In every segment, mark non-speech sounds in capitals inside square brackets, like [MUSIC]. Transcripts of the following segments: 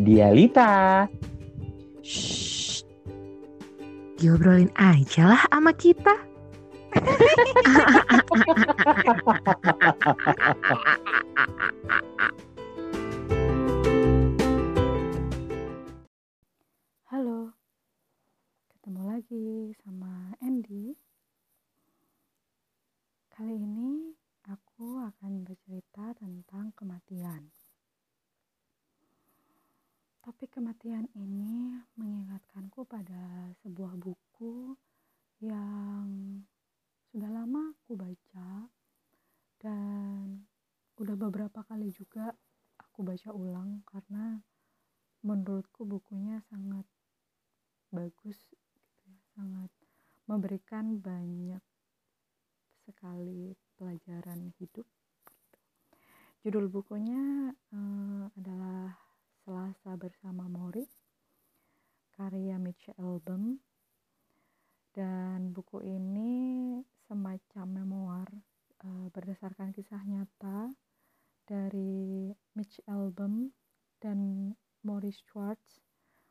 Dialita. Shh. Diobrolin aja lah sama kita. Halo, ketemu lagi sama Andy. Kali ini aku akan bercerita tentang kematian. Topik kematian ini mengingatkanku pada sebuah buku yang sudah lama aku baca dan udah beberapa kali juga aku baca ulang karena menurutku bukunya sangat bagus gitu ya, sangat memberikan banyak sekali pelajaran hidup gitu. judul bukunya uh, adalah Selasa bersama Mori karya Mitch Album dan buku ini semacam memoir uh, berdasarkan kisah nyata dari Mitch Album dan Mori Schwartz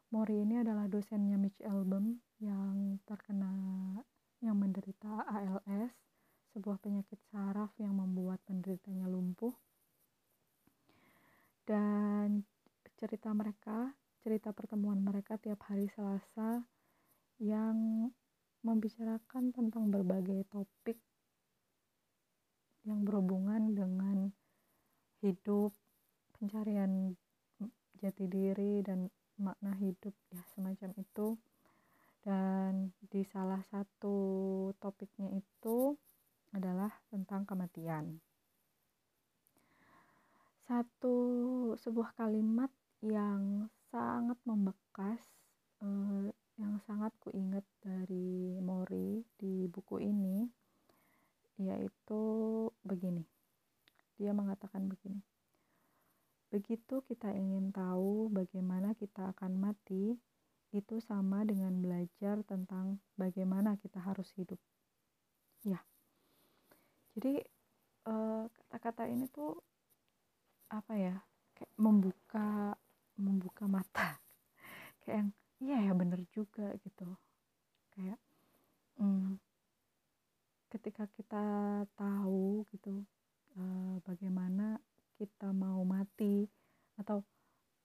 Mori ini adalah dosennya Mitch Album yang terkena yang menderita ALS, sebuah penyakit saraf yang membuat penderitanya lumpuh. Dan cerita mereka, cerita pertemuan mereka tiap hari Selasa yang membicarakan tentang berbagai topik yang berhubungan dengan hidup, pencarian jati diri dan makna hidup ya semacam itu. Dan di salah satu topiknya itu adalah tentang kematian. Satu sebuah kalimat yang sangat membekas eh, yang sangat kuingat dari Mori di buku ini yaitu begini dia mengatakan begini Begitu kita ingin tahu bagaimana kita akan mati, itu sama dengan belajar tentang bagaimana kita harus hidup. Ya, jadi eh, kata-kata ini tuh apa ya? Kayak membuka membuka mata, [LAUGHS] kayak yang iya ya bener juga gitu. Kayak hmm, ketika kita tahu gitu uh, bagaimana kita mau mati atau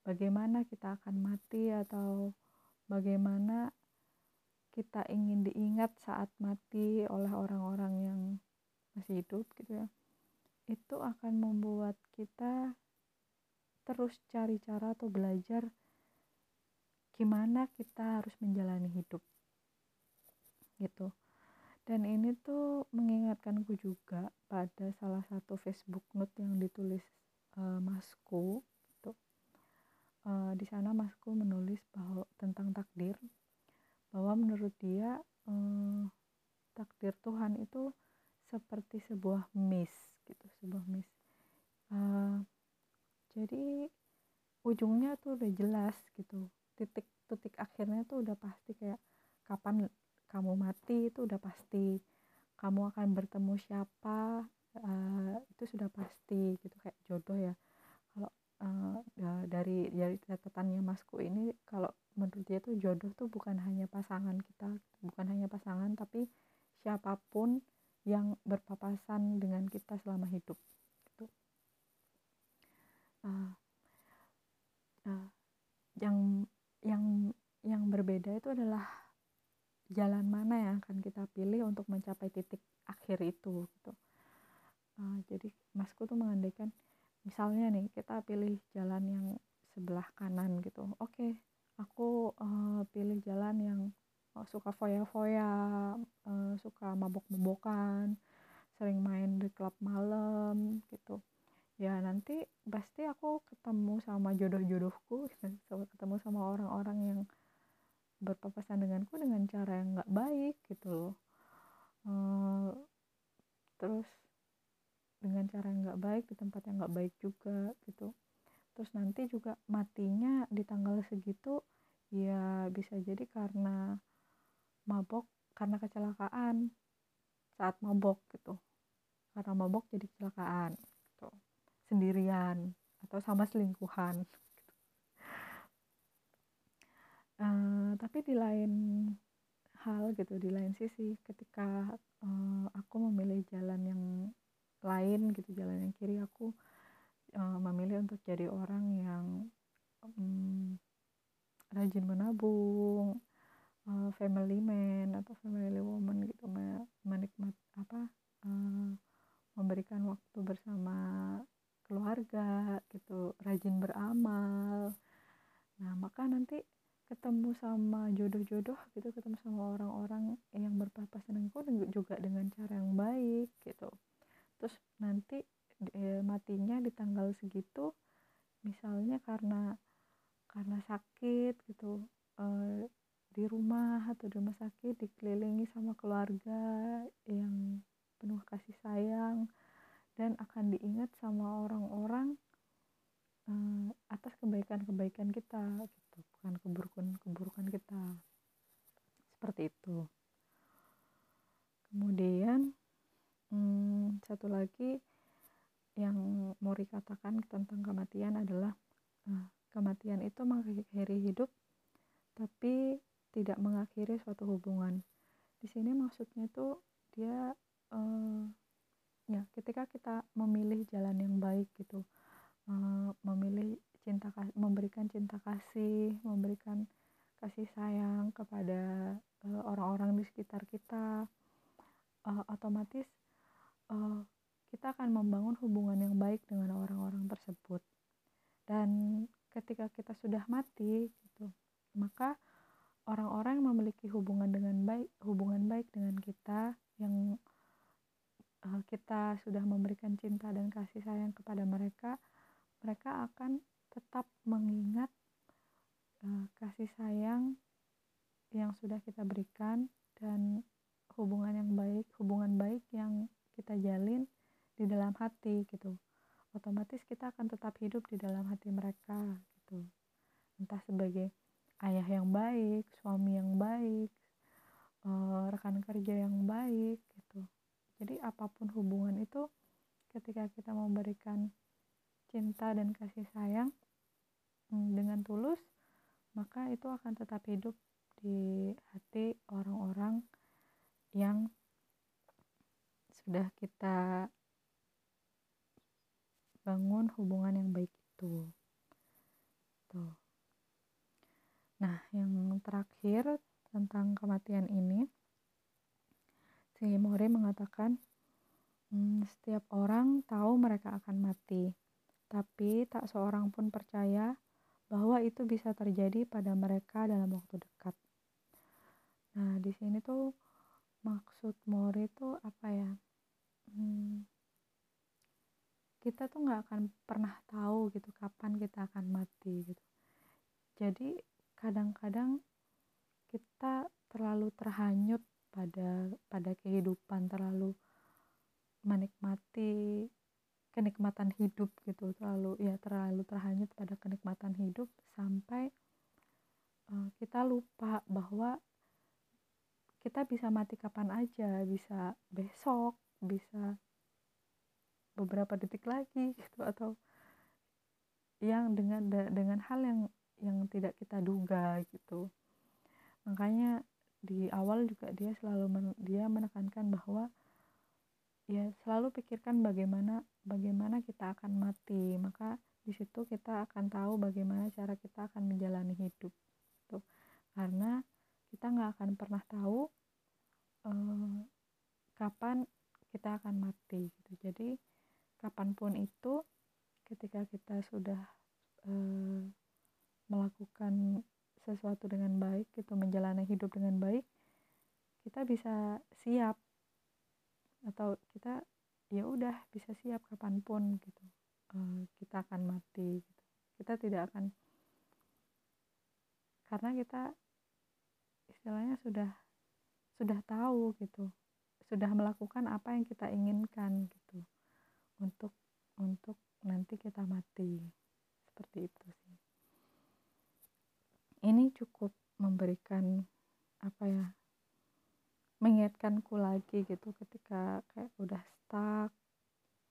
bagaimana kita akan mati atau bagaimana kita ingin diingat saat mati oleh orang-orang yang masih hidup gitu ya itu akan membuat kita terus cari cara atau belajar gimana kita harus menjalani hidup. Gitu. Dan ini tuh mengingatkanku juga pada salah satu Facebook note yang ditulis uh, masku gitu. uh, di sana masku menulis bahwa tentang takdir bahwa menurut dia uh, takdir Tuhan itu seperti sebuah miss gitu sebuah miss. Uh, jadi ujungnya tuh udah jelas gitu. Titik titik akhirnya tuh udah pasti kayak kapan kamu mati itu udah pasti. Kamu akan bertemu siapa uh, itu sudah pasti gitu. Kayak jodoh ya. Kalau uh, dari dari catatannya masku ini kalau menurut dia tuh jodoh tuh bukan hanya pasangan kita bukan hanya pasangan tapi siapa pun yang berpapasan dengan kita selama hidup uh, uh, yang yang yang berbeda itu adalah jalan mana yang akan kita pilih untuk mencapai titik akhir itu gitu. Uh, jadi masku tuh mengandaikan misalnya nih kita pilih jalan yang sebelah kanan gitu. Oke okay, aku uh, pilih jalan yang uh, suka foya-foya uh, suka mabok-mabokan sering main di klub malam gitu ya nanti pasti aku ketemu sama jodoh-jodohku ketemu sama orang-orang yang berpapasan denganku dengan cara yang nggak baik gitu loh. Uh, terus dengan cara yang nggak baik di tempat yang nggak baik juga gitu. Terus nanti juga matinya di tanggal segitu ya bisa jadi karena mabok karena kecelakaan. Saat mabok gitu. Karena mabok jadi kecelakaan sendirian atau sama selingkuhan. Uh, tapi di lain hal gitu di lain sisi ketika uh, aku memilih jalan yang lain gitu jalan yang kiri aku uh, memilih untuk jadi orang yang um, rajin menabung uh, family man atau family woman gitu menikmat apa uh, memberikan waktu bersama keluarga gitu rajin beramal. Nah maka nanti ketemu sama jodoh-jodoh gitu ketemu sama orang-orang yang berpapasan denganku juga dengan cara yang baik gitu. Terus nanti e, matinya di tanggal segitu misalnya karena karena sakit gitu e, di rumah atau di rumah sakit dikelilingi sama keluarga yang penuh kasih sayang dan akan diingat sama orang-orang e, atas kebaikan-kebaikan kita gitu. Bukan keburukan-keburukan kita. Seperti itu. Kemudian hmm, satu lagi yang mau dikatakan tentang kematian adalah uh, kematian itu mengakhiri hidup tapi tidak mengakhiri suatu hubungan. Di sini maksudnya itu dia uh, ya ketika kita memilih jalan yang baik gitu uh, memilih cinta memberikan cinta kasih memberikan kasih sayang kepada orang-orang uh, di sekitar kita uh, otomatis uh, kita akan membangun hubungan yang baik dengan orang-orang tersebut. Dan ketika kita sudah mati gitu maka orang-orang yang memiliki hubungan dengan baik hubungan baik dengan kita yang uh, kita sudah memberikan cinta dan kasih sayang kepada mereka mereka akan tetap mengingat uh, kasih sayang yang sudah kita berikan dan hubungan yang baik hubungan baik yang kita jalin di dalam hati gitu. Otomatis kita akan tetap hidup di dalam hati mereka gitu. Entah sebagai ayah yang baik suami yang baik uh, rekan kerja yang baik gitu. Jadi apa pun hubungan itu ketika kita memberikan cinta dan kasih sayang mm, dengan tulus maka itu akan tetap hidup di hati orang-orang yang sudah kita bangun hubungan yang baik itu. Tuh. Nah, yang terakhir tentang kematian ini, si Mori mengatakan, hmm, setiap orang tahu mereka akan mati, tapi tak seorang pun percaya bahwa itu bisa terjadi pada mereka dalam waktu dekat. Nah, di sini tuh maksud Mori itu apa ya? hmm, kita tuh nggak akan pernah tahu gitu kapan kita akan mati gitu jadi kadang-kadang kita terlalu terhanyut pada pada kehidupan terlalu menikmati kenikmatan hidup gitu terlalu ya terlalu terhanyut pada kenikmatan hidup sampai uh, kita lupa bahwa kita bisa mati kapan aja bisa besok bisa beberapa detik lagi [LAUGHS] gitu atau yang dengan dengan hal yang yang tidak kita duga gitu. Makanya di awal juga dia selalu men, dia menekankan bahwa ya selalu pikirkan bagaimana bagaimana kita akan mati. Maka di situ kita akan tahu bagaimana cara kita akan menjalani hidup tuh karena kita nggak akan pernah tahu uh, kapan kita akan mati gitu. Jadi kapan pun itu ketika kita sudah uh, melakukan sesuatu dengan baik gitu menjalani hidup dengan baik kita bisa siap atau kita ya udah bisa siap kapan pun gitu. Uh, kita akan mati gitu. Kita tidak akan karena kita istilahnya sudah sudah tahu gitu. Sudah melakukan apa yang kita inginkan gitu. Untuk untuk nanti kita mati. Seperti itu sih. Ini cukup memberikan apa ya mengingatkanku lagi gitu ketika kayak udah stuck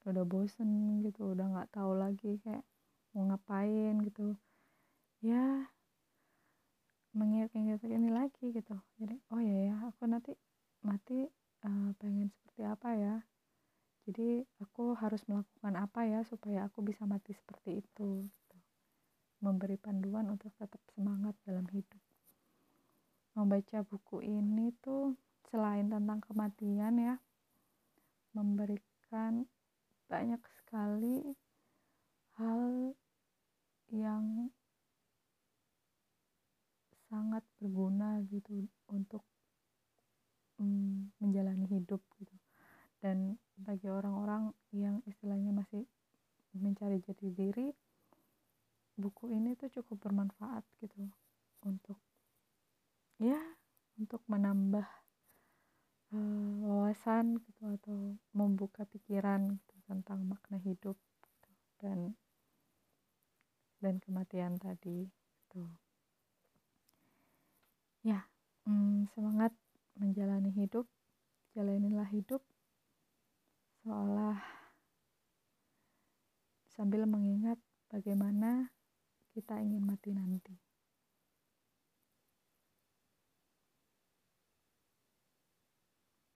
udah bosen gitu udah nggak tahu lagi kayak mau ngapain gitu. Ya mengingat-ingat ini lagi gitu. Jadi oh ya ya aku nanti mati uh, pengen seperti apa ya? Jadi aku harus melakukan apa ya supaya aku bisa mati seperti itu gitu. memberi panduan untuk tetap semangat dalam hidup. Membaca buku ini tuh selain tentang kematian ya memberikan banyak sekali hal yang sangat berguna gitu untuk mm, menjalani hidup gitu. Dan bagi orang-orang yang istilahnya masih mencari jati diri buku ini tuh cukup bermanfaat gitu untuk ya untuk menambah uh, wawasan gitu atau membuka pikiran gitu, tentang makna hidup gitu, dan dan kematian tadi gitu ya hmm, semangat menjalani hidup jalanilah hidup seolah sambil mengingat bagaimana kita ingin mati nanti.